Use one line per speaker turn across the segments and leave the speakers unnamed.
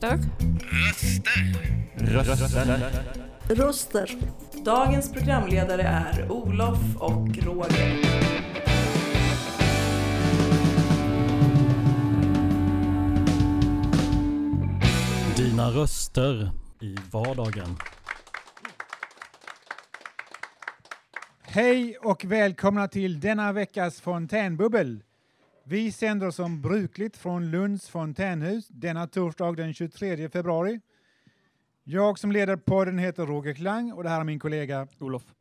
Röster.
Röster.
Röster.
Röster.
Dagens programledare är Olof och Roger.
Dina röster i vardagen.
Hej och välkomna till denna veckas fontänbubbel. Vi sänder som brukligt från Lunds fontänhus denna torsdag den 23 februari. Jag som leder podden heter Roger Klang och det här är min kollega
Olof.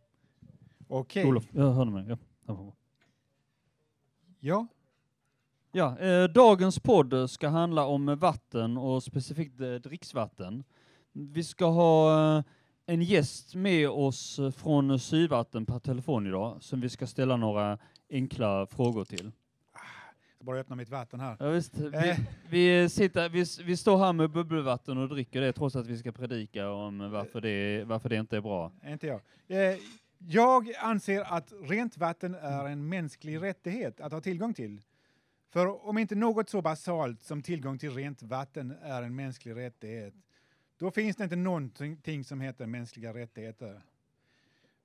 Okej.
Olof, jag hörde mig. Ja.
Ja,
Ja, eh, dagens podd ska handla om vatten och specifikt eh, dricksvatten. Vi ska ha eh, en gäst med oss från Sydvatten per telefon idag som vi ska ställa några enkla frågor till.
Bara öppna mitt vatten här.
Ja, visst,
Eh.
vi, vi, sitter, vi, vi står här med bubbelvatten och dricker det trots att vi ska predika om varför det, varför det inte är bra.
Inte jag. Eh, jag anser att rent vatten är en mänsklig rättighet att ha tillgång till. För om inte något så basalt som tillgång till rent vatten är en mänsklig rättighet, då finns det inte någonting som heter mänskliga rättigheter.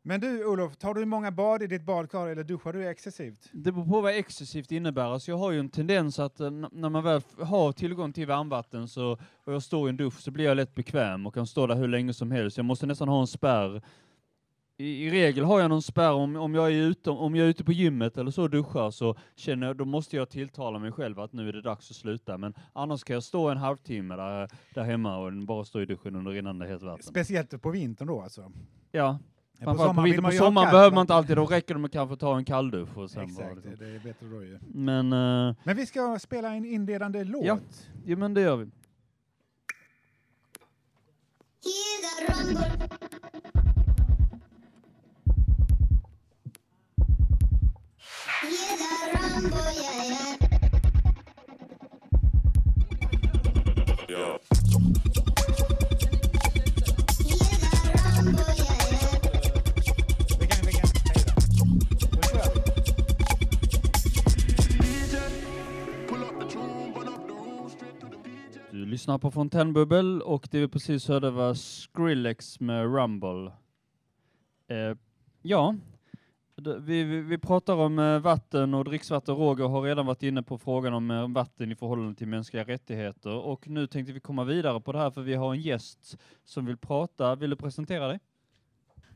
Men du Olof, tar du många bad i ditt badkar eller duschar du excessivt?
Det beror på vad excessivt innebär. Alltså jag har ju en tendens att eh, när man väl har tillgång till varmvatten så, och jag står i en dusch så blir jag lätt bekväm och kan stå där hur länge som helst. Jag måste nästan ha en spärr. I, i regel har jag någon spärr om, om, jag är ute, om jag är ute på gymmet eller så och duschar så känner jag, då måste jag tilltala mig själv att nu är det dags att sluta. Men annars kan jag stå en halvtimme där, där hemma och bara stå i duschen under rinnande hett vatten.
Speciellt på vintern då alltså.
Ja,
På
framförallt på,
vill
vinter,
man
på
ha
sommaren
kallt
behöver man inte alltid, då räcker det med kanske ta en kalldusch och sen bara,
Exakt,
liksom.
det är bättre då ju.
Men eh,
Men vi ska spela en inledande låt.
Ja. Jo men det gör vi.
The rumble, yeah, yeah.
Lyssnar på Fontänbubbel och det vi precis hörde var Skrillex med Rumble. Eh, ja, vi, vi, vi pratar om eh, vatten och dricksvatten. Roger har redan varit inne på frågan om eh, vatten i förhållande till mänskliga rättigheter och nu tänkte vi komma vidare på det här för vi har en gäst som vill prata. Vill du presentera dig?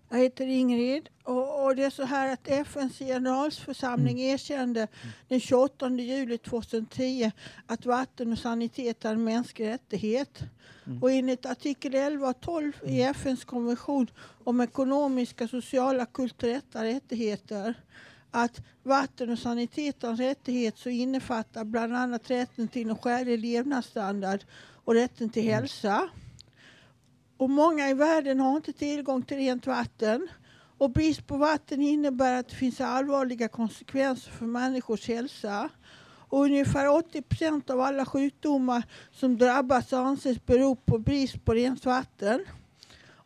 Jag heter Ingrid och, och det är så här att FNs generalförsamling erkände den 28 juli 2010 att vatten och sanitet är en mänsklig rättighet.
Mm.
Och enligt artikel 11 och 12 i FNs konvention om ekonomiska, sociala, kulturella rättigheter att vatten och sanitet är en rättighet så innefattar bland annat rätten till en skälig levnadsstandard och rätten till hälsa. Och många i världen har inte tillgång till rent vatten. Och brist på vatten innebär att det finns allvarliga konsekvenser för människors hälsa. Och ungefär 80 procent av alla sjukdomar som drabbas anses bero på brist på rent vatten.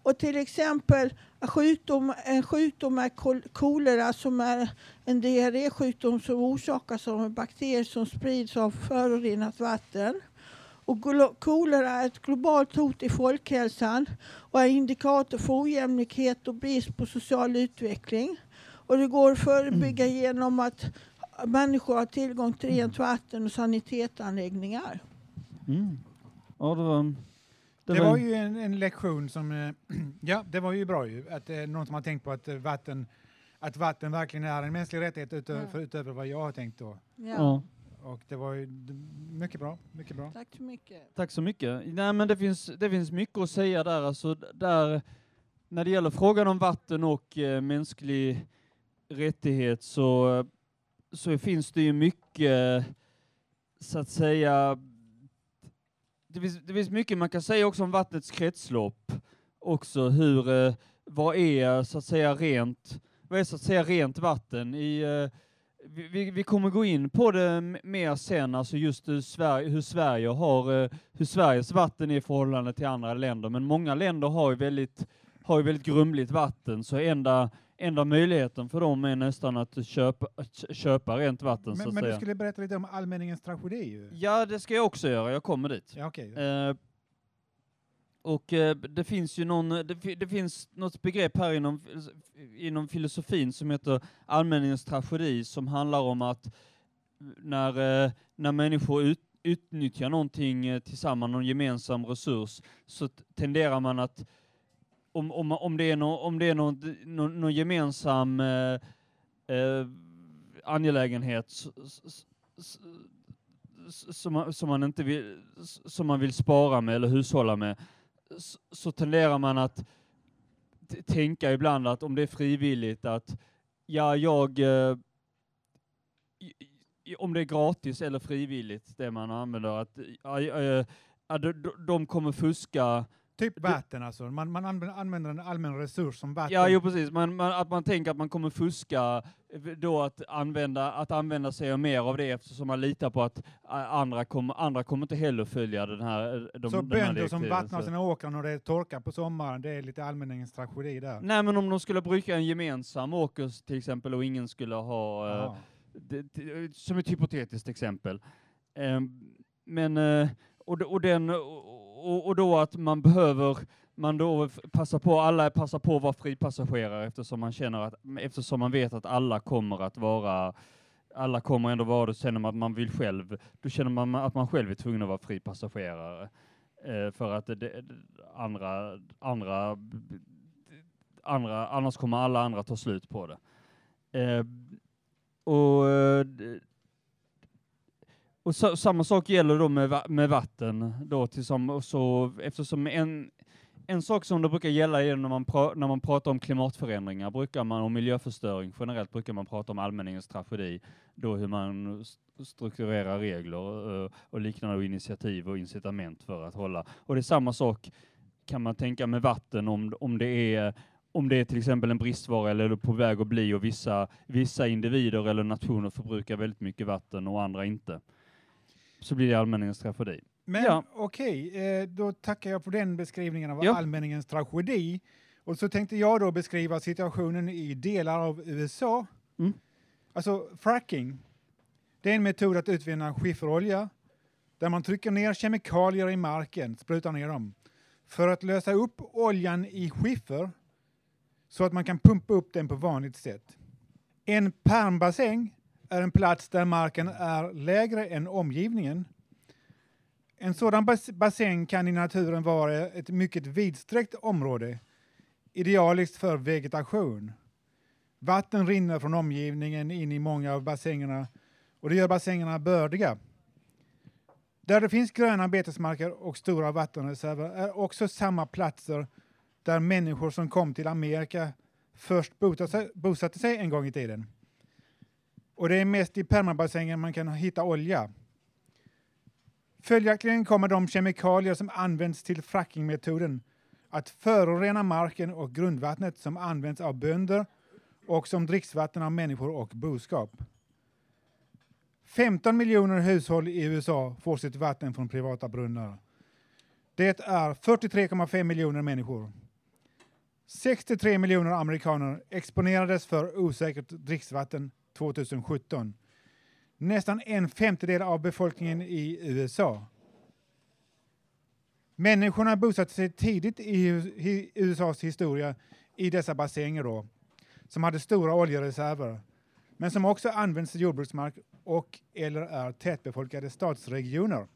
Och till exempel en sjukdom, en sjukdom är kol- kolera som är en diarrésjukdom som orsakas av en bakterie som sprids av förorenat vatten. Och kolera är ett globalt hot i folkhälsan och är indikator för ojämlikhet och brist på social utveckling. Och det går att förebygga genom att människor har tillgång till rent vatten och sanitetsanläggningar.
Mm. Ja, det var...
Det var ju en, en lektion som, eh, ja det var ju bra ju, att eh, någon som har tänkt på att eh, vatten, att vatten verkligen är en mänsklig rättighet utöver,
Ja.
för, utöver vad jag har tänkt då.
Ja.
Ja.
Och det var ju mycket bra, mycket bra.
Tack så mycket.
Tack så mycket. Nej, men det finns, det finns mycket att säga där. Alltså, där när det gäller frågan om vatten och eh, mänsklig rättighet så, så finns det ju mycket, så att säga, det finns, det finns mycket man kan säga också om vattnets kretslopp. Också hur, eh, vad är så att säga rent, vad är så att säga rent vatten i eh, vi, vi, vi kommer gå in på det mer sen, alltså just hur Sverige, hur Sverige har, eh, hur Sveriges vatten är i förhållande till andra länder, men många länder har ju väldigt, har ju väldigt grumligt vatten, så enda, enda möjligheten för dem är nästan att köpa, köpa rent vatten
Men, men du skulle berätta lite om allmänningens tragedi ju.
Ja, det ska jag också göra. Jag kommer dit.
Ja, okej.
Eh, och eh, det finns ju någon, eh, det, det finns något begrepp här inom, inom filosofin som heter allmänningens tragedi som handlar om att när, eh, när människor ut, utnyttjar någonting eh, tillsammans, någon gemensam resurs, så tenderar man att om, om, om det är, nå om det är någon, någon, någon gemensam eh, eh, angelägenhet s- s- s- s- som, man- som, man inte vill, som man vill spara med eller hushålla med, så tenderar man att tänka ibland att om det är frivilligt att ja, jag eh, om det är gratis eller frivilligt, det man använder, att ja, ja, ja, de, de kommer fuska
Typ vatten alltså. Man, man använder, en allmän resurs som vatten.
Ja, jo precis. Man, man, att man tänker att man kommer fuska eh, då att använda, att använda sig av mer av det eftersom man litar på att eh, andra kommer, andra kommer inte heller följa den här, eh, de,
så bönder som vattnar sina åkrar när det är torka på sommaren, det är lite allmänningens tragedi där.
Nej, men om de skulle bruka en gemensam åker till exempel och ingen skulle ha,
Jaha.
det, det, som ett hypotetiskt exempel. Ehm, men, och, och, den, och, och då att man behöver, man då f- passar på, alla passar på att vara fripassagerare eftersom man känner att, eftersom man vet att alla kommer att vara alla kommer ändå vara det, känner man att man vill själv, då känner man att man själv är tvungen att vara fripassagerare. Eh, för att det, det, andra, andra, andra, annars kommer alla andra ta slut på det. Eh, och eh, och så, samma sak gäller då med, med vatten då tillsammans, så eftersom en, en sak som det brukar gälla är när man, pra, när man pratar om klimatförändringar brukar man, och miljöförstöring generellt brukar man prata om allmänningens tragedi, då hur man strukturerar regler och, och liknande och initiativ och incitament för att hålla. Och det är samma sak kan man tänka med vatten om, om det är om det är till exempel en bristvara eller är på väg att bli och vissa, vissa individer eller nationer förbrukar väldigt mycket vatten och andra inte. Så blir det allmänningens tragedi.
Men
Ja.
okej, eh, då tackar jag för den beskrivningen av
Ja.
allmänningens tragedi. Och så tänkte jag då beskriva situationen i delar av USA.
Mm.
Alltså fracking, det är en metod att utvinna skifferolja där man trycker ner kemikalier i marken, sprutar ner dem, för att lösa upp oljan i skiffer så att man kan pumpa upp den på vanligt sätt. En permbassäng är en plats där marken är lägre än omgivningen. En sådan bas bassäng kan i naturen vara ett mycket vidsträckt område, idealiskt för vegetation. Vatten rinner från omgivningen in i många av bassängerna och det gör bassängerna bördiga. Där det finns gröna betesmarker och stora vattenreserver är också samma platser där människor som kom till Amerika först bosatte sig, bosatte sig en gång i tiden. Och det är mest i permabassängen man kan hitta olja. Följaktligen kommer de kemikalier som används till frackingmetoden att förorena marken och grundvattnet som används av bönder och som dricksvatten av människor och boskap. 15 miljoner hushåll i USA får sitt vatten från privata brunnar. Det är 43,5 miljoner människor. 63 miljoner amerikaner exponerades för osäkert dricksvatten 2017. Nästan en femtedel av befolkningen i USA. Människorna bosatte sig tidigt i USAs historia i dessa bassänger då, som hade stora oljereserver, men som också används till jordbruksmark och eller är tätbefolkade stadsregioner.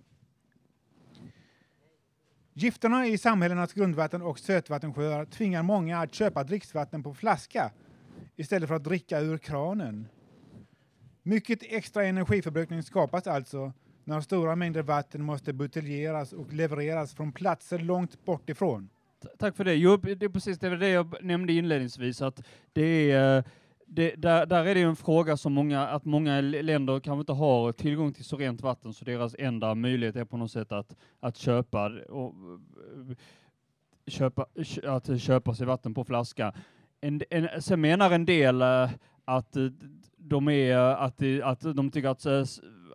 Gifterna i samhällenas grundvatten och sötvattensjöar tvingar många att köpa dricksvatten på flaska istället för att dricka ur kranen. Mycket extra energiförbrukning skapas alltså när stora mängder vatten måste buteljeras och levereras från platser långt bort ifrån.
Tack för det. Jo, det är precis det, det jag nämnde inledningsvis, att det är, eh, det, där, där är det en fråga som många, att många länder kanske inte har tillgång till så rent vatten, så deras enda möjlighet är på något sätt att, att köpa, och, köpa, att köpa sig vatten på flaska. En, en, sen menar en del eh, att eh, de är, att, det- att de tycker att, eh,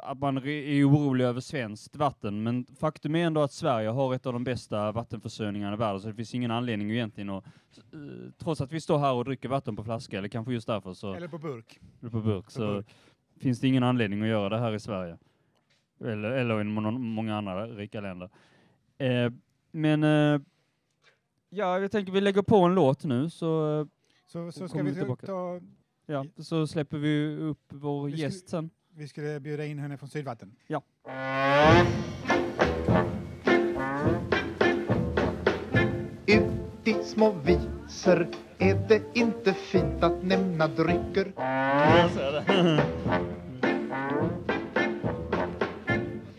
att man är orolig över svenskt vatten, men faktum är ändå att Sverige har ett av de bästa vattenförsörjningarna i världen, så det finns ingen anledning egentligen att, eh, trots att vi står här och dricker vatten på flaska, eller kanske just därför, så,
Eller på burk.
eller på burk,
På
så
burk.
finns det ingen anledning att göra det här i Sverige. Eller, eller i må- många andra rika länder. Eh, men eh, ja, jag tänker vi lägger på en låt nu, så, eh,
Så, så ska vi ta...
ja, så släpper vi upp vår
Vi skulle-
gäst sen.
Vi skulle bjuda in henne från Sydvatten.
Ja.
Ut i små visor är det inte fint att nämna drycker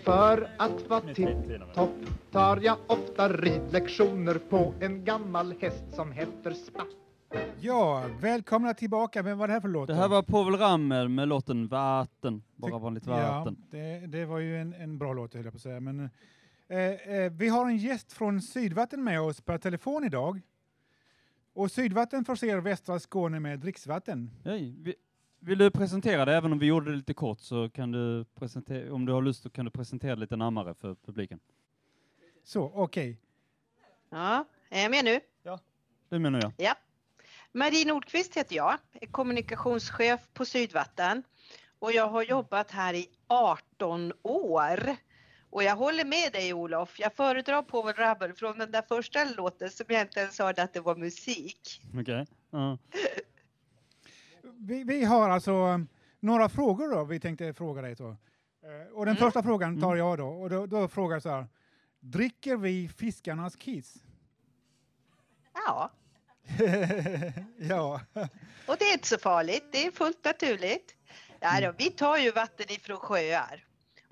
För att vara tipptopp tar jag ofta ridlektioner på en gammal häst som heter Spatt
Ja, välkomna tillbaka. Vem var det här för låt?
Det här var Povel Ramel med låten Vatten, bara vanligt
Ja,
vatten.
det, det var ju en, en bra låt höll jag på att säga. Men, eh, eh, vi har en gäst från Sydvatten med oss per telefon idag. Och Sydvatten förser västra Skåne med dricksvatten.
Hej, vi, vill du presentera det? Även om vi gjorde det lite kort så kan du presentera, om du har lust så kan du presentera det lite närmare för publiken.
Så, okej.
Ja, är jag med nu?
Det menar jag.
Ja. Marie Nordqvist heter jag, är kommunikationschef på Sydvatten och jag har jobbat här i 18 år. Och jag håller med dig Olof, jag föredrar Povel Ramel från den där första låten som jag inte ens hörde att det var musik.
Okej. Ja.
Vi, vi har alltså um, några frågor då vi tänkte fråga dig. Så. Eh, och den
Mm.
första frågan tar jag då. Och då, då frågar jag så här. Dricker vi fiskarnas kiss?
Ja,
ja.
och det är inte så farligt, det är fullt naturligt. Ja, då, vi tar ju vatten ifrån sjöar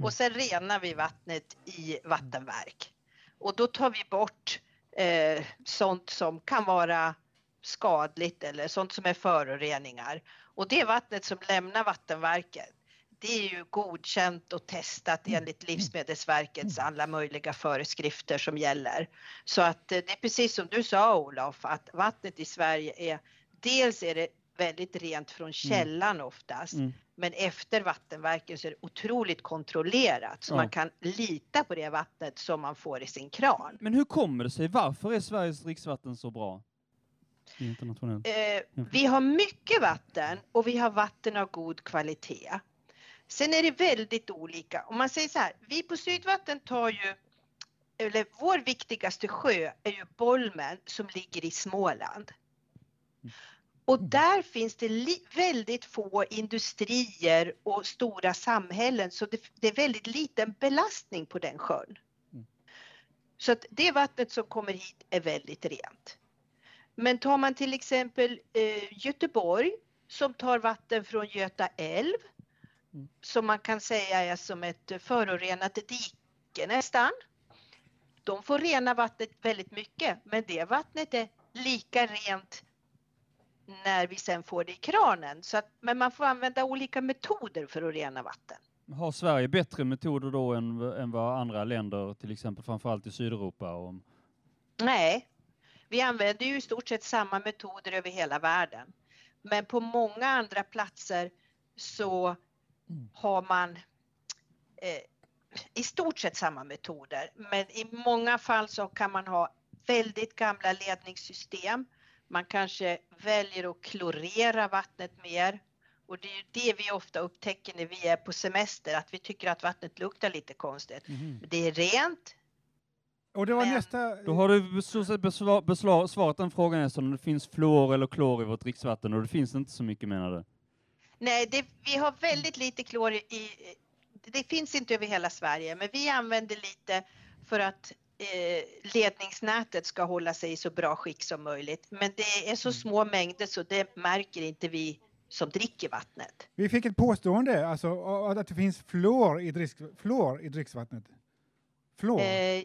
och sen renar vi vattnet i vattenverk. Och då tar vi bort eh, sånt som kan vara skadligt eller sånt som är föroreningar. Och det vattnet som lämnar vattenverket, det är ju godkänt och testat enligt Livsmedelsverkets alla möjliga föreskrifter som gäller. Så att eh, det är precis som du sa Olof, att vattnet i Sverige är, dels är det väldigt rent från källan oftast,
Mm.
men efter vattenverken så är det otroligt kontrollerat så
Ja.
man kan lita på det vattnet som man får i sin kran.
Men hur kommer det sig? Varför är Sveriges dricksvatten så bra? Internationellt.
Eh, vi har mycket vatten och vi har vatten av god kvalitet. Sen är det väldigt olika. Om man säger så här, vi på Sydvatten tar ju, eller vår viktigaste sjö är ju Bolmen som ligger i Småland. Och där finns det väldigt få industrier och stora samhällen så det, det är väldigt liten belastning på den sjön. Så att det vattnet som kommer hit är väldigt rent. Men tar man till exempel eh, Göteborg som tar vatten från Göta älv
Mm.
som man kan säga är som ett förorenat dike nästan. De får rena vattnet väldigt mycket men det vattnet är lika rent när vi sen får det i kranen. Så att, men man får använda olika metoder för att rena vatten.
Har Sverige bättre metoder då än, än vad andra länder, till exempel framförallt i Sydeuropa? Och,
Nej, vi använder ju i stort sett samma metoder över hela världen. Men på många andra platser så har man eh, i stort sett samma metoder. Men i många fall så kan man ha väldigt gamla ledningssystem. Man kanske väljer att klorera vattnet mer. Och det är ju det vi ofta upptäcker när vi är på semester, att vi tycker att vattnet luktar lite konstigt. Det är rent,
Och det var
Men-
nästa...
Då har du i stort sett besva- besva- svarat den frågan om det finns fluor eller klor i vårt dricksvatten och det finns inte så mycket menar du?
Nej, det, vi har väldigt lite klor i, det finns inte över hela Sverige, men vi använder lite för att eh, ledningsnätet ska hålla sig i så bra skick som möjligt. Men det är så små mängder så det märker inte vi som dricker vattnet.
Vi fick ett påstående alltså, att det finns fluor i, drick, fluor i dricksvattnet. Fluor?
Eh,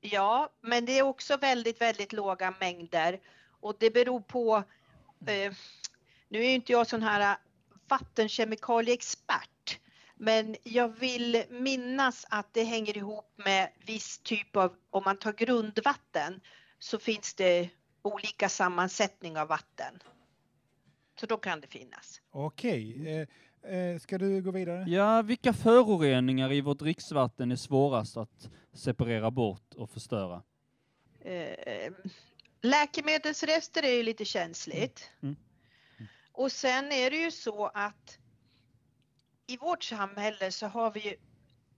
ja, men det är också väldigt, väldigt låga mängder och det beror på, eh, nu är ju inte jag sån här vattenkemikalieexpert, men jag vill minnas att det hänger ihop med viss typ av, om man tar grundvatten så finns det olika sammansättning av vatten. Så då kan det finnas.
Okej. Eh, Eh, ska du gå vidare?
Ja, vilka föroreningar i vårt dricksvatten är svårast att separera bort och förstöra?
Eh, läkemedelsrester är ju lite känsligt.
Mm.
Och sen är det ju så att i vårt samhälle så har vi ju,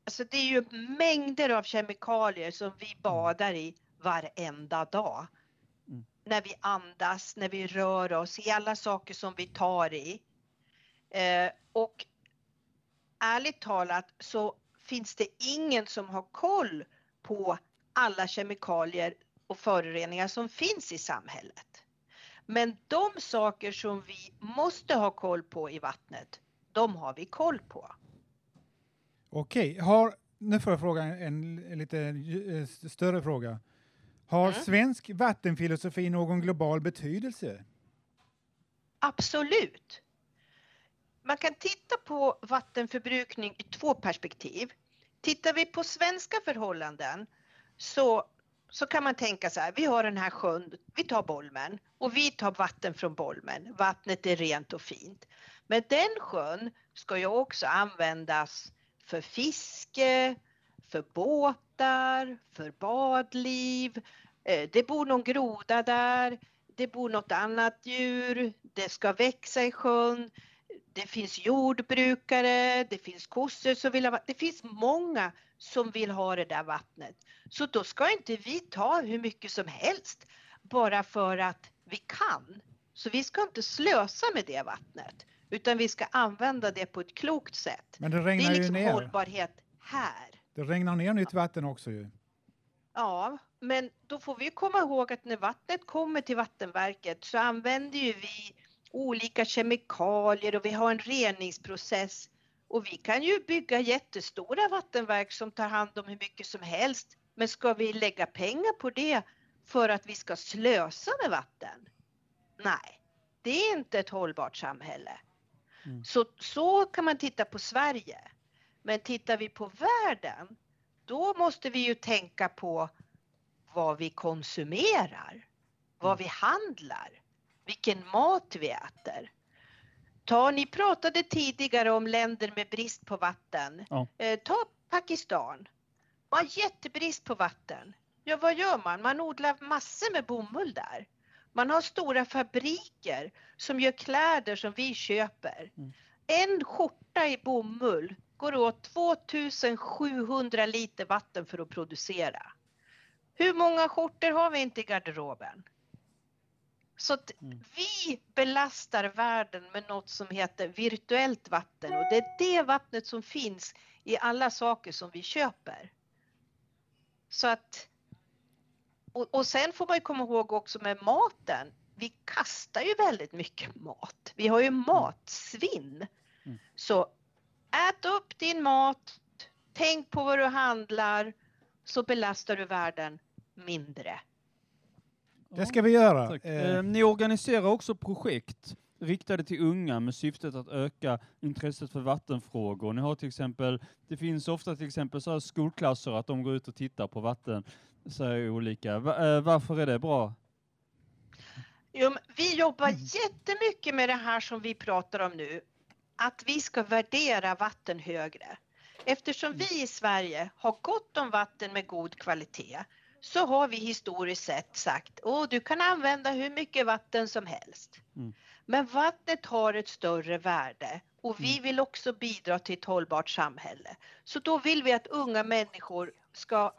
alltså det är ju mängder av kemikalier som vi badar i varenda dag.
Mm.
När vi andas, när vi rör oss, i alla saker som vi tar i. Eh, och ärligt talat så finns det ingen som har koll på alla kemikalier och föroreningar som finns i samhället. Men de saker som vi måste ha koll på i vattnet, de har vi koll på.
Okej, har, nu får jag fråga en, en lite eh, större fråga. Har
Mm.
svensk vattenfilosofi någon global betydelse?
Absolut. Man kan titta på vattenförbrukning i två perspektiv. Tittar vi på svenska förhållanden så, så kan man tänka så här, vi har den här sjön, vi tar Bolmen och vi tar vatten från Bolmen. Vattnet är rent och fint. Men den sjön ska ju också användas för fiske, för båtar, för badliv. Eh, det bor någon groda där, det bor något annat djur, det ska växa i sjön, det finns jordbrukare, det finns kossor som vill ha vatten. Det finns många som vill ha det där vattnet. Så då ska inte vi ta hur mycket som helst bara för att vi kan. Så vi ska inte slösa med det vattnet utan vi ska använda det på ett klokt sätt.
Men det
Det
regnar
är
ju
liksom
ner.
hållbarhet här.
Det regnar ner nytt vatten också ju.
Ja, men då får vi komma ihåg att när vattnet kommer till vattenverket så använder ju vi olika kemikalier och vi har en reningsprocess. Och vi kan ju bygga jättestora vattenverk som tar hand om hur mycket som helst. Men ska vi lägga pengar på det för att vi ska slösa med vatten? Nej, det är inte ett hållbart samhälle.
Mm.
Så, så kan man titta på Sverige. Men tittar vi på världen, då måste vi ju tänka på vad vi konsumerar, vad vi handlar, vilken mat vi äter. Ta, ni pratade tidigare om länder med brist på vatten.
Ja.
Eh, ta Pakistan. Man har jättebrist på vatten. Ja, vad gör man? Man odlar massor med bomull där. Man har stora fabriker som gör kläder som vi köper.
Mm.
En skjorta i bomull går åt 2700 liter vatten för att producera. Hur många skjortor har vi inte i garderoben? Så att
Mm.
vi belastar världen med något som heter virtuellt vatten och det är det vattnet som finns i alla saker som vi köper. Så att och, och sen får man ju komma ihåg också med maten. Vi kastar ju väldigt mycket mat. Vi har ju matsvinn.
Mm.
Så ät upp din mat. Tänk på vad du handlar så belastar du världen mindre.
Det ska vi göra.
Tack.
Eh,
Eh, ni organiserar också projekt riktade till unga med syftet att öka intresset för vattenfrågor. Ni har till exempel, det finns ofta till exempel så här skolklasser att de går ut och tittar på vatten, så här olika. Eh, varför är det bra?
Jo, vi jobbar jättemycket med det här som vi pratar om nu. Att vi ska värdera vatten högre. Eftersom vi i Sverige har gott om vatten med god kvalitet så har vi historiskt sett sagt att du kan använda hur mycket vatten som helst.
Mm.
Men vattnet har ett större värde och vi
Mm.
vill också bidra till ett hållbart samhälle. Så då vill vi att unga människor ska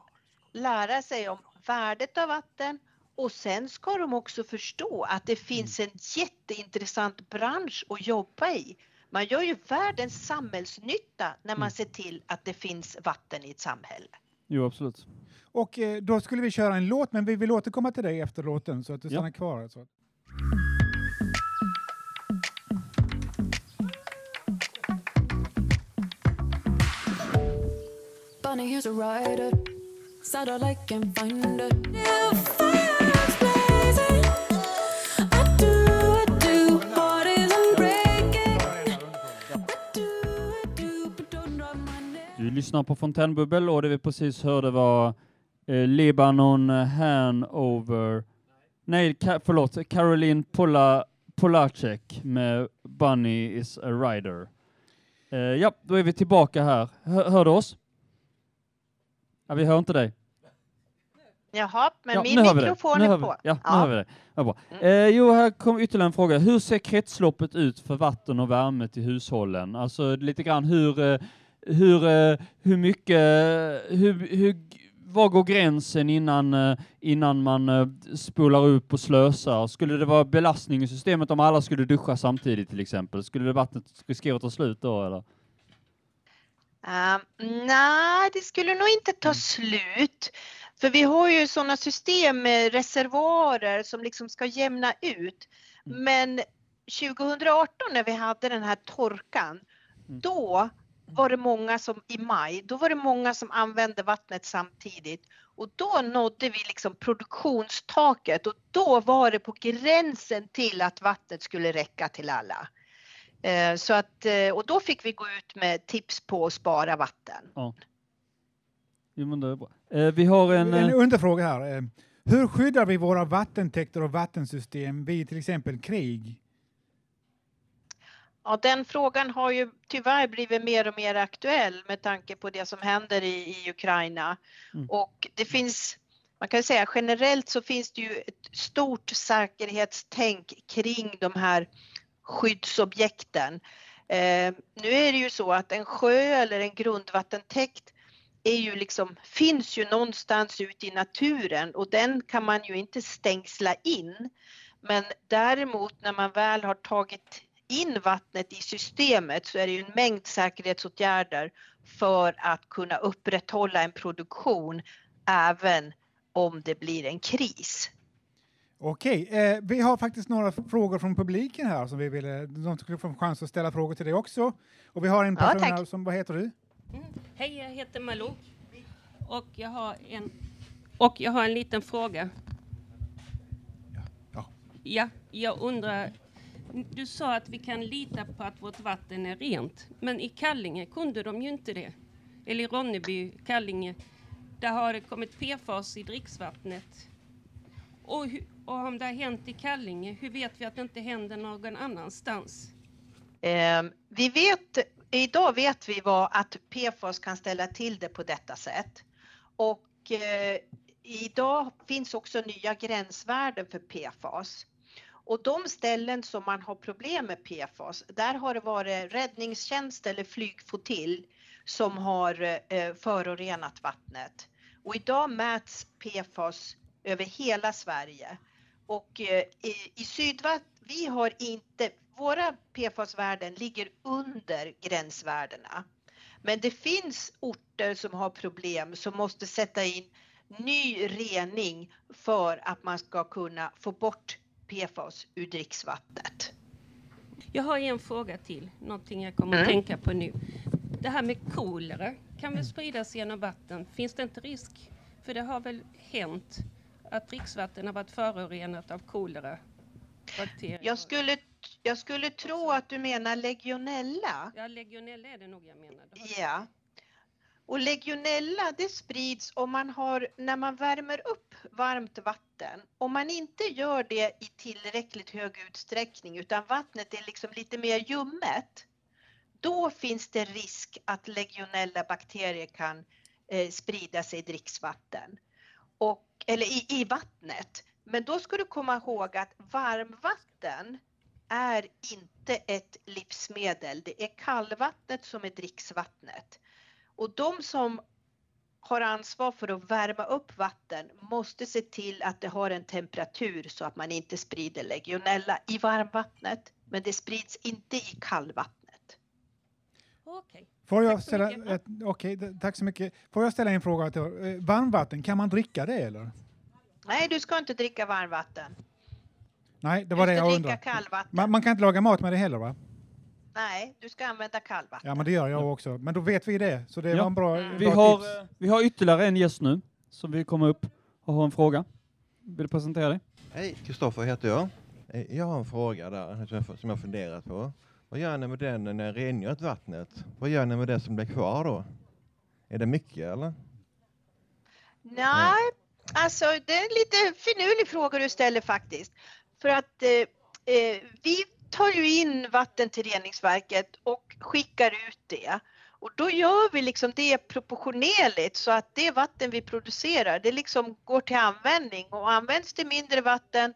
lära sig om värdet av vatten och sen ska de också förstå att det finns en jätteintressant bransch att jobba i. Man gör ju världens samhällsnytta när man
Mm.
ser till att det finns vatten i ett samhälle.
Jo, absolut.
och eh, då skulle vi köra en låt, men vi vill återkomma till dig efter låten så att du
Ja.
stannar kvar. Så.
Bunny, here's a rider. Satellite can find her. Yeah, fire's
lyssnar på Fontänbubbel och det vi precis hörde var eh, Libanon Hanover. Nej, ka, förlåt, Caroline Pola, Polacek med Bunny is a rider. Eh, ja, då är vi tillbaka här. Hör, hör du oss? Ja, vi hör inte dig.
Jaha, men
ja,
min mikrofon är på.
Ja, nu hör vi dig. Ja, bra. Eh, jo, här kommer ytterligare en fråga. Hur ser kretsloppet ut för vatten och värme till hushållen? Alltså lite grann hur, eh, hur, eh, hur mycket, hur, hur, var går gränsen innan, eh, innan man eh, spolar upp och slösar? Skulle det vara belastning i systemet om alla skulle duscha samtidigt till exempel? Skulle det vattnet riskera att ta slut då eller?
Um, Nej, det skulle nog inte ta slut. För vi har ju sådana system med reservoarer som liksom ska jämna ut. Men 2018 när vi hade den här torkan, då var det många som i maj, då var det många som använde vattnet samtidigt och då nådde vi liksom produktionstaket och då var det på gränsen till att vattnet skulle räcka till alla. Eh, Så att, eh, och då fick vi gå ut med tips på att spara vatten.
Ja. Jo, men det är bra. Eh, vi har en...
En underfråga här. Hur skyddar vi våra vattentäkter och vattensystem vid till exempel krig?
Ja, den frågan har ju tyvärr blivit mer och mer aktuell med tanke på det som händer i, i Ukraina.
Mm.
Och det finns, man kan säga generellt så finns det ju ett stort säkerhetstänk kring de här skyddsobjekten. Eh, nu är det ju så att en sjö eller en grundvattentäkt är ju liksom, finns ju någonstans ute i naturen och den kan man ju inte stängsla in. Men däremot när man väl har tagit in vattnet i systemet så är det ju en mängd säkerhetsåtgärder för att kunna upprätthålla en produktion även om det blir en kris.
Okej, eh, vi har faktiskt några frågor från publiken här som vi ville, de skulle få en chans att ställa frågor till dig också. Och vi har en
Ja,
person
tack.
här som, vad heter du?
Hej, jag heter Malou. Och jag har en, och jag har en liten fråga.
Ja.
Ja, jag undrar. Du sa att vi kan lita på att vårt vatten är rent. Men i Kallinge kunde de ju inte det. Eller i Ronneby, Kallinge. Där har det kommit PFAS i dricksvattnet. Och, och om det har hänt i Kallinge, hur vet vi att det inte händer någon annanstans?
Eh, vi vet, idag vet vi vad att PFAS kan ställa till det på detta sätt. Och eh, idag finns också nya gränsvärden för PFAS. Och de ställen som man har problem med PFAS, där har det varit räddningstjänst eller flygflottilj som har eh, förorenat vattnet. Och idag mäts PFAS över hela Sverige. Och eh, i, i Sydvatt, vi har inte, våra PFAS-värden ligger under gränsvärdena. Men det finns orter som har problem som måste sätta in ny rening för att man ska kunna få bort PFAS ur dricksvattnet.
Jag har en fråga till, någonting jag kommer att
Mm.
tänka på nu. Det här med kolera kan väl spridas genom vatten? Finns det inte risk? För det har väl hänt att dricksvatten har varit förorenat av kolera? Bakterier.
Jag skulle, jag skulle tro att du menar legionella.
Ja, legionella är det nog jag menar.
Ja. Och legionella det sprids om man har, när man värmer upp varmt vatten, om man inte gör det i tillräckligt hög utsträckning utan vattnet är liksom lite mer ljummet, då finns det risk att legionella bakterier kan eh, sprida sig i dricksvatten. Och, eller i, i vattnet. Men då ska du komma ihåg att varmvatten är inte ett livsmedel. Det är kallvattnet som är dricksvattnet. Och de som har ansvar för att värma upp vatten måste se till att det har en temperatur så att man inte sprider legionella i varmvattnet. Men det sprids inte i kallvattnet.
Okej.
Får jag
Tack så
ställa,
mycket.
ett, d- tack så mycket. Får jag ställa en fråga till eh, Varmvatten, kan man dricka det eller?
Nej, du ska inte dricka varmvatten.
Nej, det var
du
det jag undrade. Man, man kan inte laga mat med det heller va?
Nej, du ska använda kallvatten.
Ja men det gör jag också. Men då vet vi det. Så det
Ja.
var en bra,
Mm.
Vi
bra
har,
tips.
eh, vi har ytterligare en gäst nu som vill komma upp och ha en fråga. Vill du presentera dig?
Hej, Kristoffer heter jag. Eh, Jag har en fråga där som jag- funderat på. Vad gör ni med den när ni rengör vattnet? Vad gör ni med det som blir kvar då? Är det mycket eller?
Nej, alltså det är en lite finurlig fråga du ställer faktiskt. För att eh, eh, vi tar ju in vatten till reningsverket och skickar ut det. Och då gör vi liksom det proportionerligt så att det vatten vi producerar, det liksom går till användning och används det mindre vatten,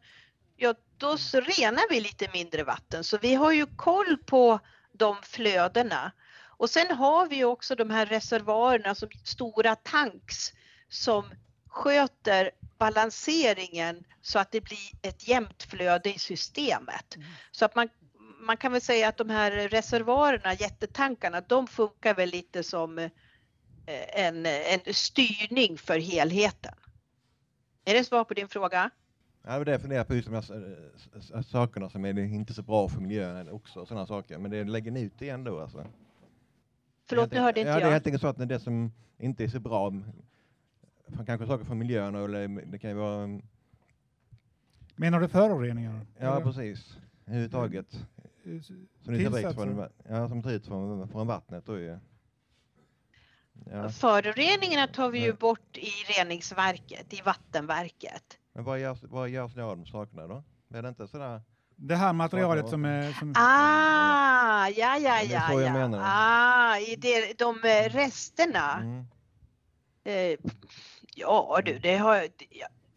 ja då renar vi lite mindre vatten. Så vi har ju koll på de flödena. Och sen har vi också de här reservoarerna som stora tanks som sköter balanseringen så att det blir ett jämnt flöde i systemet. Så att man, man kan väl säga att de här reservoarerna, jättetankarna, de funkar väl lite som eh, en, en styrning för helheten. Är det svar på din fråga?
Ja, det var det jag funderar på, just de här s- sakerna som är inte så bra för miljön också, sådana saker. Men det lägger ni ut det ändå alltså?
Förlåt, nu hörde inte
ja, Det är
jag.
helt enkelt så att det som inte är så bra, kanske saker för miljön eller det kan ju vara...
Menar du föroreningar?
Ja,
Eller?
precis. Överhuvudtaget. Som ni tar ut
tillsatser?
från, ja, som ut från, från vattnet då ju. Ja.
Föroreningarna tar vi ju bort i reningsverket, i vattenverket.
Men vad görs, vad görs det av de sakerna då? Är det inte sådär?
Det här materialet som är... Som,
Ah, ja, ja,
Det är
ja,
så jag
ja.
menar.
Ah, i det, de eh, resterna.
Mm.
Eh, ja du, det har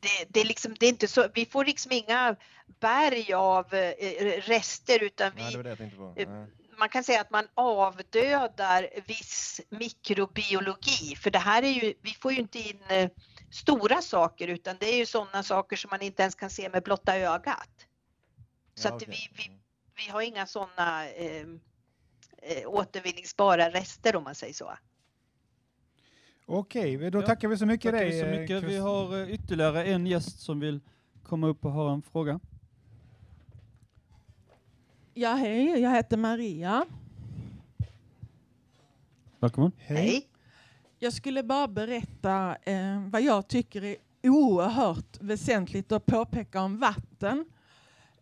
det, det, är liksom, det är inte så, vi får liksom inga berg av eh, rester utan
Nej, det
vi,
var det jag tänkte på.
eh,
Ja.
man kan säga att man avdödar viss mikrobiologi för det här är ju, vi får ju inte in eh, stora saker utan det är ju sådana saker som man inte ens kan se med blotta ögat. Så
Ja,
att
okej.
vi, vi, vi har inga sådana eh, eh, återvinningsbara rester om man säger så.
Okej, då
Ja,
tackar vi så mycket
Tackar
dig.
vi så
eh,
mycket. Vi har eh, ytterligare en gäst som vill komma upp och ha en fråga.
Ja, hej, jag heter Maria.
Välkommen.
Hej.
Jag skulle bara berätta eh, vad jag tycker är oerhört väsentligt att påpeka om vatten.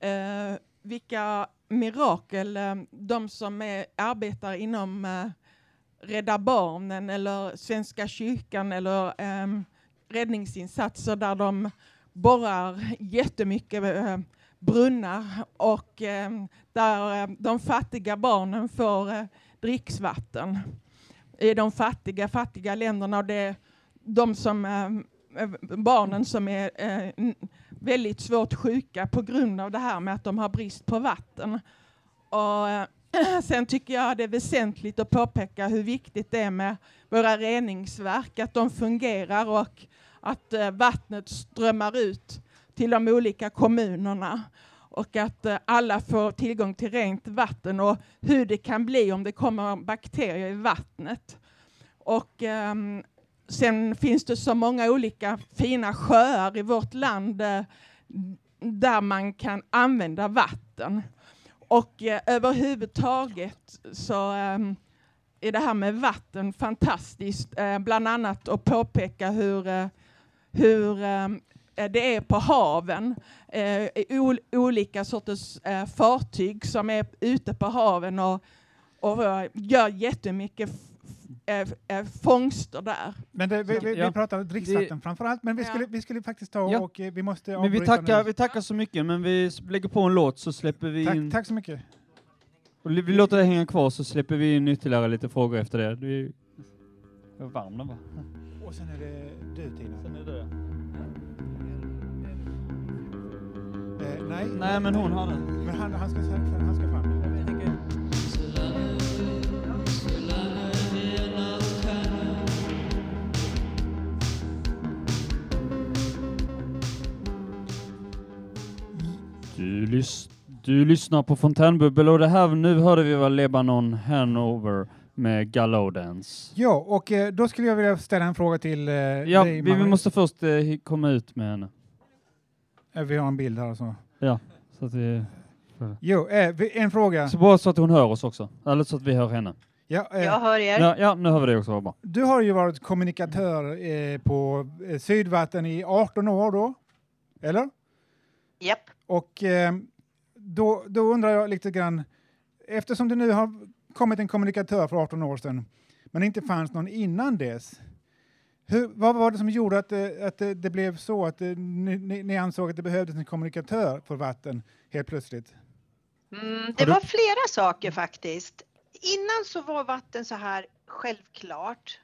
Eh, vilka mirakel eh, de som är, arbetar inom eh, Rädda Barnen eller Svenska kyrkan eller um, räddningsinsatser där de borrar jättemycket eh, brunnar och ehm, där eh, de fattiga barnen får eh, dricksvatten i de fattiga, fattiga länderna och det är de som, ehm, eh, barnen som är eh, väldigt svårt sjuka på grund av det här med att de har brist på vatten. Och, eh, sen tycker jag det är väsentligt att påpeka hur viktigt det är med våra reningsverk, att de fungerar och att eh, vattnet strömmar ut till de olika kommunerna och att eh, alla får tillgång till rent vatten och hur det kan bli om det kommer bakterier i vattnet. Och um, sen finns det så många olika fina sjöar i vårt land eh, där man kan använda vatten. Och eh, överhuvudtaget så eh, är det här med vatten fantastiskt. Eh, bland annat att påpeka hur, eh, hur eh, det är på haven. Eh, ol- olika sorters eh, fartyg som är ute på haven och, och gör jättemycket eh, fångster där.
Men det, vi, vi,
Ja.
vi pratar dricksvatten
Det-
framför allt, men vi
Ja.
skulle, vi skulle faktiskt ta
Ja.
och eh, vi måste
Men vi tackar,
nu.
vi tackar så mycket, men vi lägger på en låt så släpper vi in...
Tack, tack så mycket.
Och vi låter det hänga kvar så släpper vi in ytterligare lite frågor efter det. Du är jag är varm den va?
Och sen är det du Tina.
Sen är det.
Eh, nej.
Nej men hon har den.
Men han, han, ska, han ska fram.
Du, lys du lyssnar på Fontänbubbel och det här nu hörde vi var Lebanon Hanover med Gallodance.
Ja, och eh, då skulle jag vilja ställa en fråga till eh,
Ja,
dig,
vi, vi måste först eh, komma ut med henne.
Eh, Vi har en bild här alltså.
Ja, så att vi...
Jo, eh, en fråga.
Så bara så att hon hör oss också. Eller så att vi hör henne.
Ja, eh,
Jag hör er.
Ja, ja nu hör vi det också. Bra.
Du har ju varit kommunikatör eh, på eh, Sydvatten i 18 år då, eller?
Japp.
Och eh, då, då undrar jag lite grann, eftersom det nu har kommit en kommunikatör för 18 år sedan, men inte fanns någon innan dess. Hur, vad var det som gjorde att, det- att det, det blev så att det, ni, ni- ni ansåg att det behövdes en kommunikatör för vatten helt plötsligt?
Mm, det var flera saker faktiskt. Innan så var vatten så här självklart.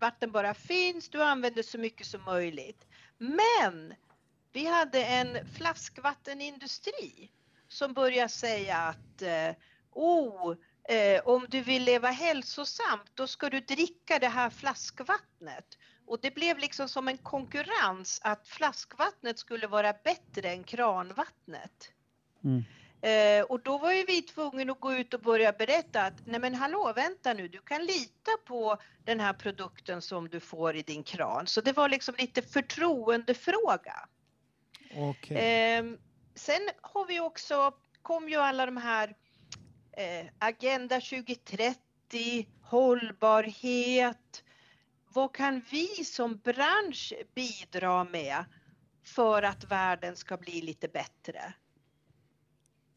Vatten bara finns, du använder så mycket som möjligt. Men vi hade en flaskvattenindustri som började säga att eh, oh, eh, om du vill leva hälsosamt då ska du dricka det här flaskvattnet. Och det blev liksom som en konkurrens att flaskvattnet skulle vara bättre än kranvattnet.
Mm.
Eh, och då var ju vi tvungna att gå ut och börja berätta att nej men hallå vänta nu, du kan lita på den här produkten som du får i din kran. Så det var liksom lite förtroendefråga.
Okej.
Ehm, sen har vi också, kom ju alla de här eh, Agenda 2030, hållbarhet. Vad kan vi som bransch bidra med för att världen ska bli lite bättre?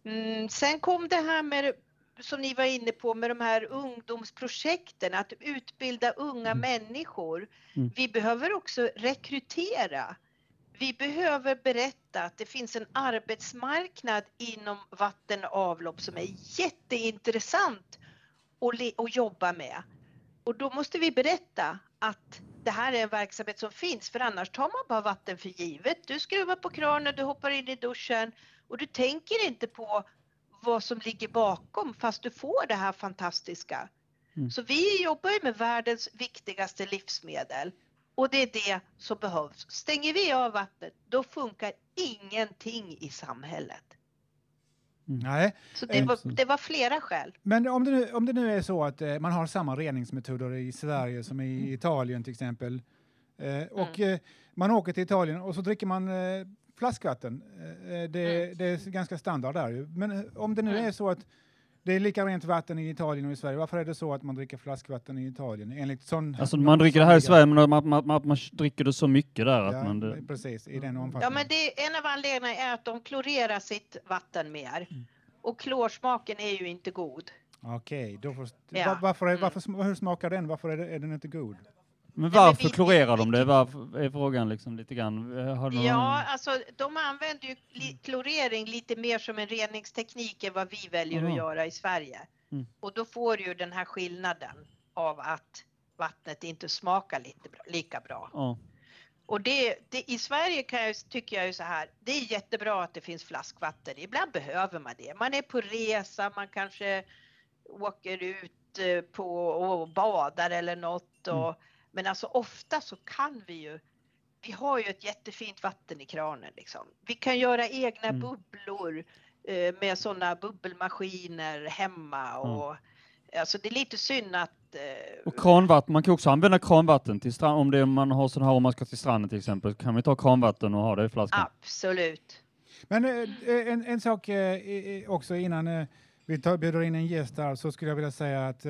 Mm, sen kom det här med, som ni var inne på, med de här ungdomsprojekten, att utbilda unga människor.
Mm.
Vi behöver också rekrytera. Vi behöver berätta att det finns en arbetsmarknad inom vatten och avlopp som är jätteintressant att, att jobba med. Och då måste vi berätta att det här är en verksamhet som finns för annars tar man bara vatten för givet. Du skruvar på kranen, du hoppar in i duschen och du tänker inte på vad som ligger bakom fast du får det här fantastiska.
Mm.
Så vi jobbar ju med världens viktigaste livsmedel och det är det som behövs. Stänger vi av vattnet då funkar ingenting i samhället.
Nej.
Så det
Eh,
var, det var flera skäl.
Men om det, nu, om det nu är så att eh, man har samma reningsmetoder i Sverige som i Italien till exempel eh, och eh, man åker till Italien och så dricker man eh, flaskvatten. Eh, det, det är ganska standard där ju. Men eh, om det nu är så att det är lika rent vatten i Italien och i Sverige, varför är det så att man dricker flaskvatten i Italien? Enligt sån,
Alltså man dricker det här i Sverige, men man, man, man, man dricker det så mycket där att
Ja,
man... Det,
precis, i den
Ja,
omfattningen.
men det, en av anledningarna är att de klorerar sitt vatten mer. Och klorsmaken är ju inte god.
Okej, då får,
Ja. Mm.
va- varför, är, varför, hur smakar den? Varför är, det, är den inte god?
Men varför klorerar de det? Varför är frågan liksom lite grann. Har någon...
Ja, alltså de använder ju klorering lite mer som en reningsteknik än vad vi väljer
Aha.
att göra i Sverige.
Mm.
Och då får du ju den här skillnaden av att vattnet inte smakar lite bra, lika bra.
Ja.
Och det, det, i Sverige kan jag, tycker jag ju så här, det är jättebra att det finns flaskvatten. Ibland behöver man det. Man är på resa, man kanske åker ut eh, på och badar eller något. Och, Men alltså ofta så kan vi ju, vi har ju ett jättefint vatten i kranen liksom. Vi kan göra egna
Mm.
bubblor eh, med sådana bubbelmaskiner hemma och alltså det är lite synd att eh,
Och kranvatten, man kan också använda kranvatten till strand, om det är, man har sån här om man ska till stranden till exempel, kan man ta kranvatten och ha det i flaskan.
absolut.
Men eh, en, en sak eh, också innan eh, vi tar, bjuder in en gäst där så skulle jag vilja säga att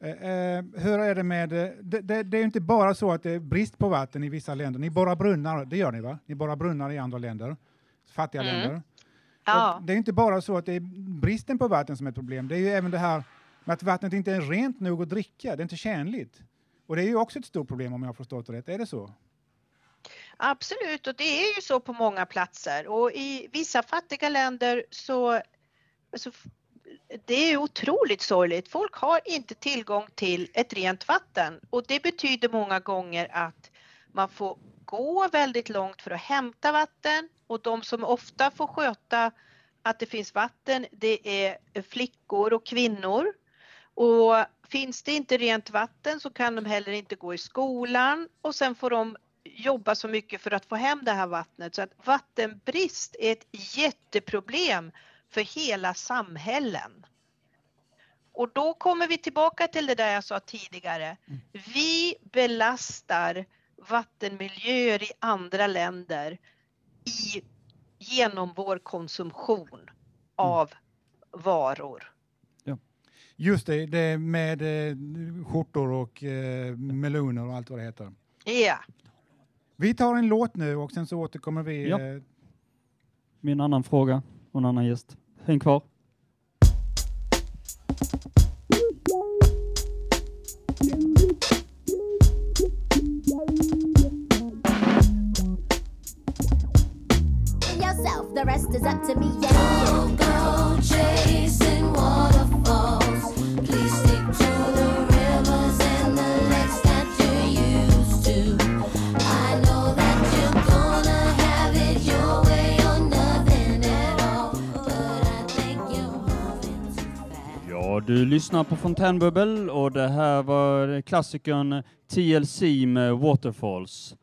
eh, eh, hur är det med, eh, det, det, det är ju inte bara så att det är brist på vatten i vissa länder. Ni borrar brunnar, det gör ni va? Ni borrar brunnar i andra länder, fattiga
Mm.
länder.
Ja.
Det är inte bara så att det är bristen på vatten som är ett problem. Det är ju även det här med att vattnet inte är rent nog att dricka. Det är inte tjänligt. Och det är ju också ett stort problem om jag har förstått det rätt. Är det så?
Absolut, och det är ju så på många platser och i vissa fattiga länder så, f- det är otroligt sorgligt. Folk har inte tillgång till ett rent vatten och det betyder många gånger att man får gå väldigt långt för att hämta vatten och de som ofta får sköta att det finns vatten, det är flickor och kvinnor. Och finns det inte rent vatten så kan de heller inte gå i skolan och sen får de jobba så mycket för att få hem det här vattnet. Så att vattenbrist är ett jätteproblem för hela samhällen. Och då kommer vi tillbaka till det där jag sa tidigare. Vi belastar vattenmiljöer i andra länder i, genom vår konsumtion av varor.
Just det, det med eh, skjortor och eh, meloner och allt vad det heter.
Ja.
Vi tar en låt nu och sen så återkommer vi.
Ja.
Eh,
Min annan fråga och en annan gäst. Häng kvar.
yourself, the rest is up to me. Yeah.
chasing waterfalls.
Du lyssnar på Fontänbubbel och det här var klassikern TLC med Waterfalls.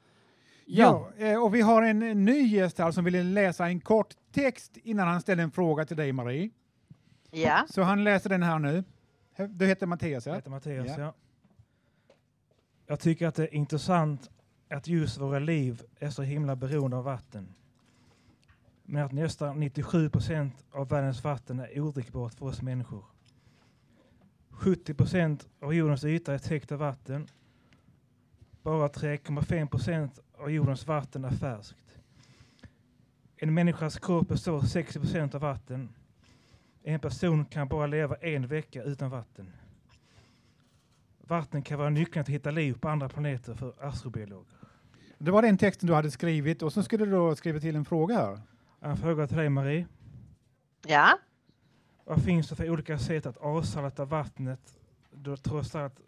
Ja, eh, och vi har en ny gäst här som ville läsa en kort text innan han ställer en fråga till dig Marie.
Ja.
Så han läser den här nu. Du heter Mattias, ja?
Jag heter Mattias, ja. Jag tycker att det är intressant att just våra liv är så himla beroende av vatten. Men att nästan 97 procent av världens vatten är odrickbart för oss människor. 70 procent av jordens yta är täckt av vatten. Bara 3,5 procent av jordens vatten är färskt. En människas kropp består 60 procent av vatten. En person kan bara leva en vecka utan vatten. Vatten kan vara nyckeln till att hitta liv på andra planeter för astrobiologer.
Det var den texten du hade skrivit och så skulle du då skriva till en fråga här.
En fråga till dig Marie.
Ja.
Vad finns det för olika sätt att avsalta vattnet då trots allt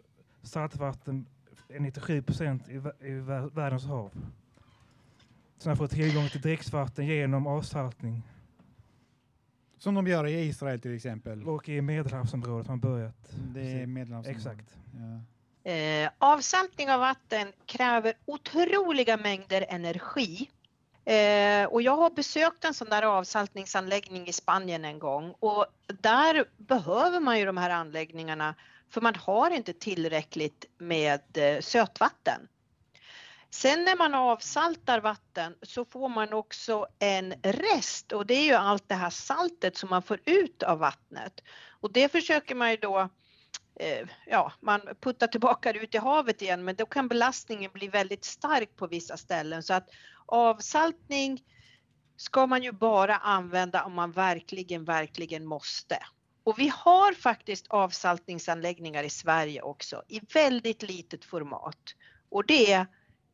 saltvatten är 97 procent i, vä- i vä- världens hav? Så man får tillgång till dricksvatten genom avsaltning.
Som de gör i Israel till exempel.
Och i Medelhavsområdet har man börjat.
Det är Medelhavsområdet.
Exakt.
Ja.
Eh, avsaltning av vatten kräver otroliga mängder energi. Eh, och jag har besökt en sån där avsaltningsanläggning i Spanien en gång och där behöver man ju de här anläggningarna för man har inte tillräckligt med eh, sötvatten. Sen när man avsaltar vatten så får man också en rest och det är ju allt det här saltet som man får ut av vattnet. Och det försöker man ju då eh, ja, man puttar tillbaka det ut i havet igen men då kan belastningen bli väldigt stark på vissa ställen så att avsaltning ska man ju bara använda om man verkligen, verkligen måste. Och vi har faktiskt avsaltningsanläggningar i Sverige också i väldigt litet format. Och det är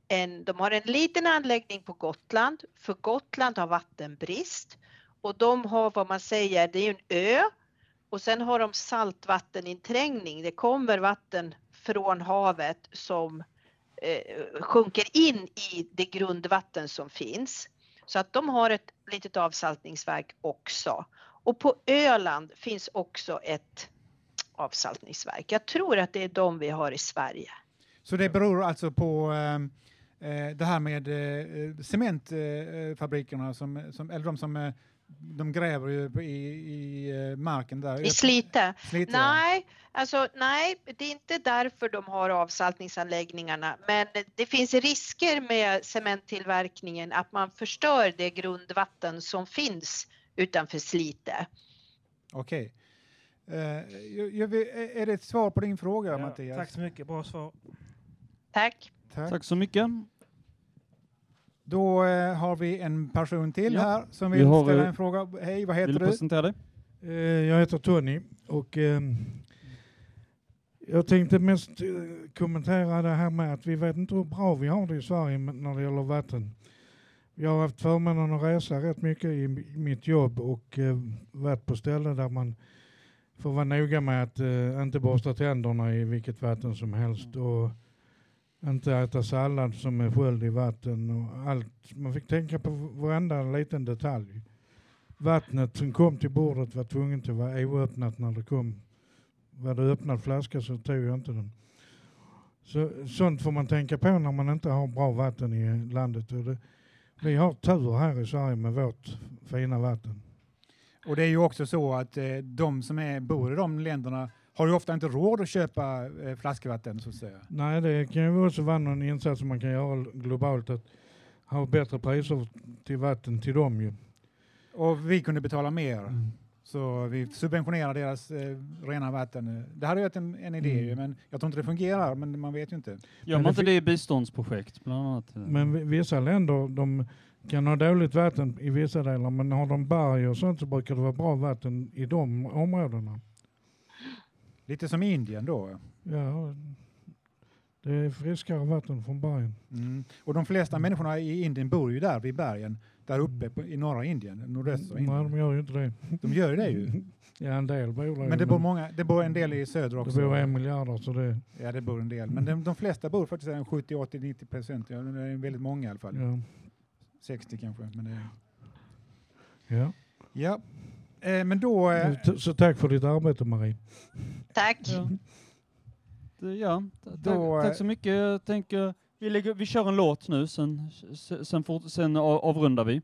en, de har en liten anläggning på Gotland, för Gotland har vattenbrist och de har vad man säger, det är en ö och sen har de saltvatteninträngning. Det kommer vatten från havet som sjunker in i det grundvatten som finns. Så att de har ett litet avsaltningsverk också. Och på Öland finns också ett avsaltningsverk. Jag tror att det är de vi har i Sverige.
Så det beror alltså på ehm, eh, det här med eh, cementfabrikerna, som, som, eller de som eh, de gräver ju i, i eh, marken där.
I Slite?
Slite,
nej, alltså, nej, det är inte därför de har avsaltningsanläggningarna. Men det finns risker med cementtillverkningen att man förstör det grundvatten som finns utanför Slite.
Okej. Eh, jag- jag vill- är det ett svar på din fråga,
Ja,
Mattias?
tack så mycket, bra svar.
Tack.
Tack.
Tack så mycket.
Då eh, har vi en person till
Ja.
här som
Vi
vill
har,
ställa
eh,
en fråga. Hej, vad heter
Vill du
du?
presentera dig?
Eh, Jag heter Tony och ehm, jag tänkte mest eh, kommentera det här med att vi vet inte hur bra vi har det i Sverige när det gäller vatten. Jag har haft förmånen att resa rätt mycket i mitt jobb och eh, varit på ställen där man får vara noga med att eh, inte borsta tänderna i vilket vatten som helst och inte äta sallad som är sköljd i vatten och allt. Man fick tänka på varenda liten detalj. Vattnet som kom till bordet var tvunget att vara oöppnat när det kom. Var det öppnad flaska så tog jag inte den. Så, sånt får man tänka på när man inte har bra vatten i landet. Det, vi har tur här i Sverige med vårt fina vatten.
Och det är ju också så att eh, de som är, bor i de länderna har ju ofta inte råd att köpa eh, flaskvatten så att säga.
Nej, det kan ju också vara någon insats som man kan göra globalt att ha bättre priser till vatten till dem ju.
Och vi kunde betala mer. Så vi subventionerar deras eh, rena vatten. Det hade varit en, en idé
Mm.
ju, men jag tror inte det fungerar, men man vet ju inte.
Gör man inte det i biståndsprojekt bland annat?
Men vi- vissa länder de kan ha dåligt vatten i vissa delar men har de berg och sånt så brukar det vara bra vatten i de områdena.
Lite som Indien då.
Ja, Det är friskare vatten från bergen.
Mm. Och de flesta människorna i Indien bor ju där vid bergen, där uppe på, i norra Indien, nordöstra Indien.
Nej, de gör ju inte det.
De gör ju det ju.
Ja, en del bor där.
Men det bor, många, det bor en del i söder också.
Det bor en miljard så det...
Ja, det bor en del. Men de, de flesta bor faktiskt där 70, 80, 90 procent. Ja, det är väldigt många i alla fall.
Ja.
60 kanske. Men, det,
Ja.
ja. Eh, men då... Eh,
Så tack för ditt arbete Marie.
Tack.
Det- Ja, ta- tack,
Då, eh,
tack så mycket. Jag tänker, vi, lägger, vi kör en låt nu, sen, sen, sen, fort, sen av- avrundar vi.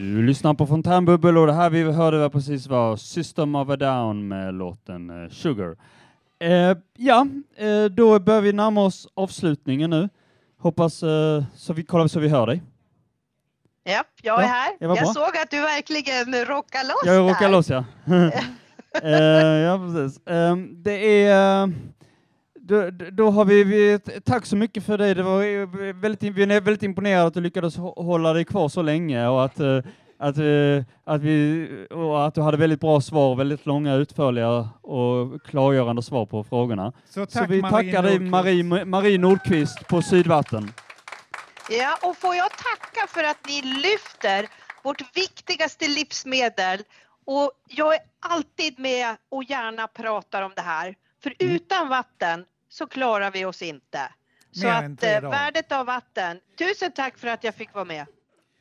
Du lyssnar på Fontänbubbel och det här vi hörde var precis var System of a Down med låten eh, Sugar. Eh, ja, eh, då börjar vi närma oss avslutningen nu. Hoppas eh, så vi kollar så vi hör dig.
Ja, jag är
Ja,
här.
det var
Jag
bra.
såg att du verkligen rockar loss
Jag
där.
loss ja. eh, ja, precis. Eh, det är... då, då- har vi, vi, tack så mycket för det. det var väldigt, vi är väldigt imponerade att du lyckades hå- hålla dig kvar så länge och att, eh, att, eh, att, vi, och att du hade väldigt bra svar, väldigt långa, utförliga och klargörande svar på frågorna.
Så tack,
vi
Marie
tackar dig
Nordqvist.
Marie, Marie Nordqvist på Sydvatten.
Ja, och får jag tacka för att ni lyfter vårt viktigaste livsmedel. Och jag är alltid med och gärna pratar om det här. För
Mm.
utan vatten så klarar vi oss inte. Så
Mer
att eh, värdet av vatten. Tusen tack för att jag fick vara med.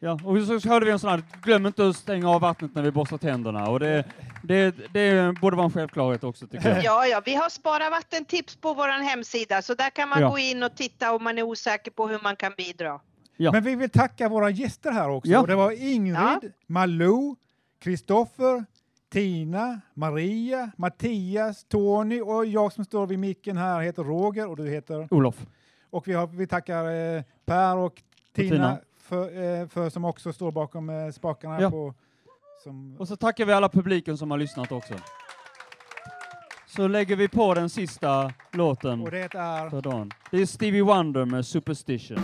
Ja, och så hörde vi en sån här, glöm inte att stänga av vattnet när vi borstar tänderna. Och det, det, det borde vara en självklarhet också tycker jag.
Ja, ja, vi har Spara vattentips på vår hemsida så där kan man
Ja.
gå in och titta om man är osäker på hur man kan bidra.
Men vi vill tacka våra gäster här också.
Ja.
Och det var Ingrid,
Ja.
Malou, Kristoffer, Tina, Maria, Mattias, Tony och jag som står vid micken här heter Roger och du heter?
Olof.
Och vi, har, vi tackar eh, Per och Tina,
Tina.
För, eh, för som också står bakom eh, spakarna här
Ja.
på som
Och så tackar vi alla publiken som har lyssnat också. Så lägger vi på den sista låten
Och det är
för dagen. Det är Stevie Wonder med Superstition.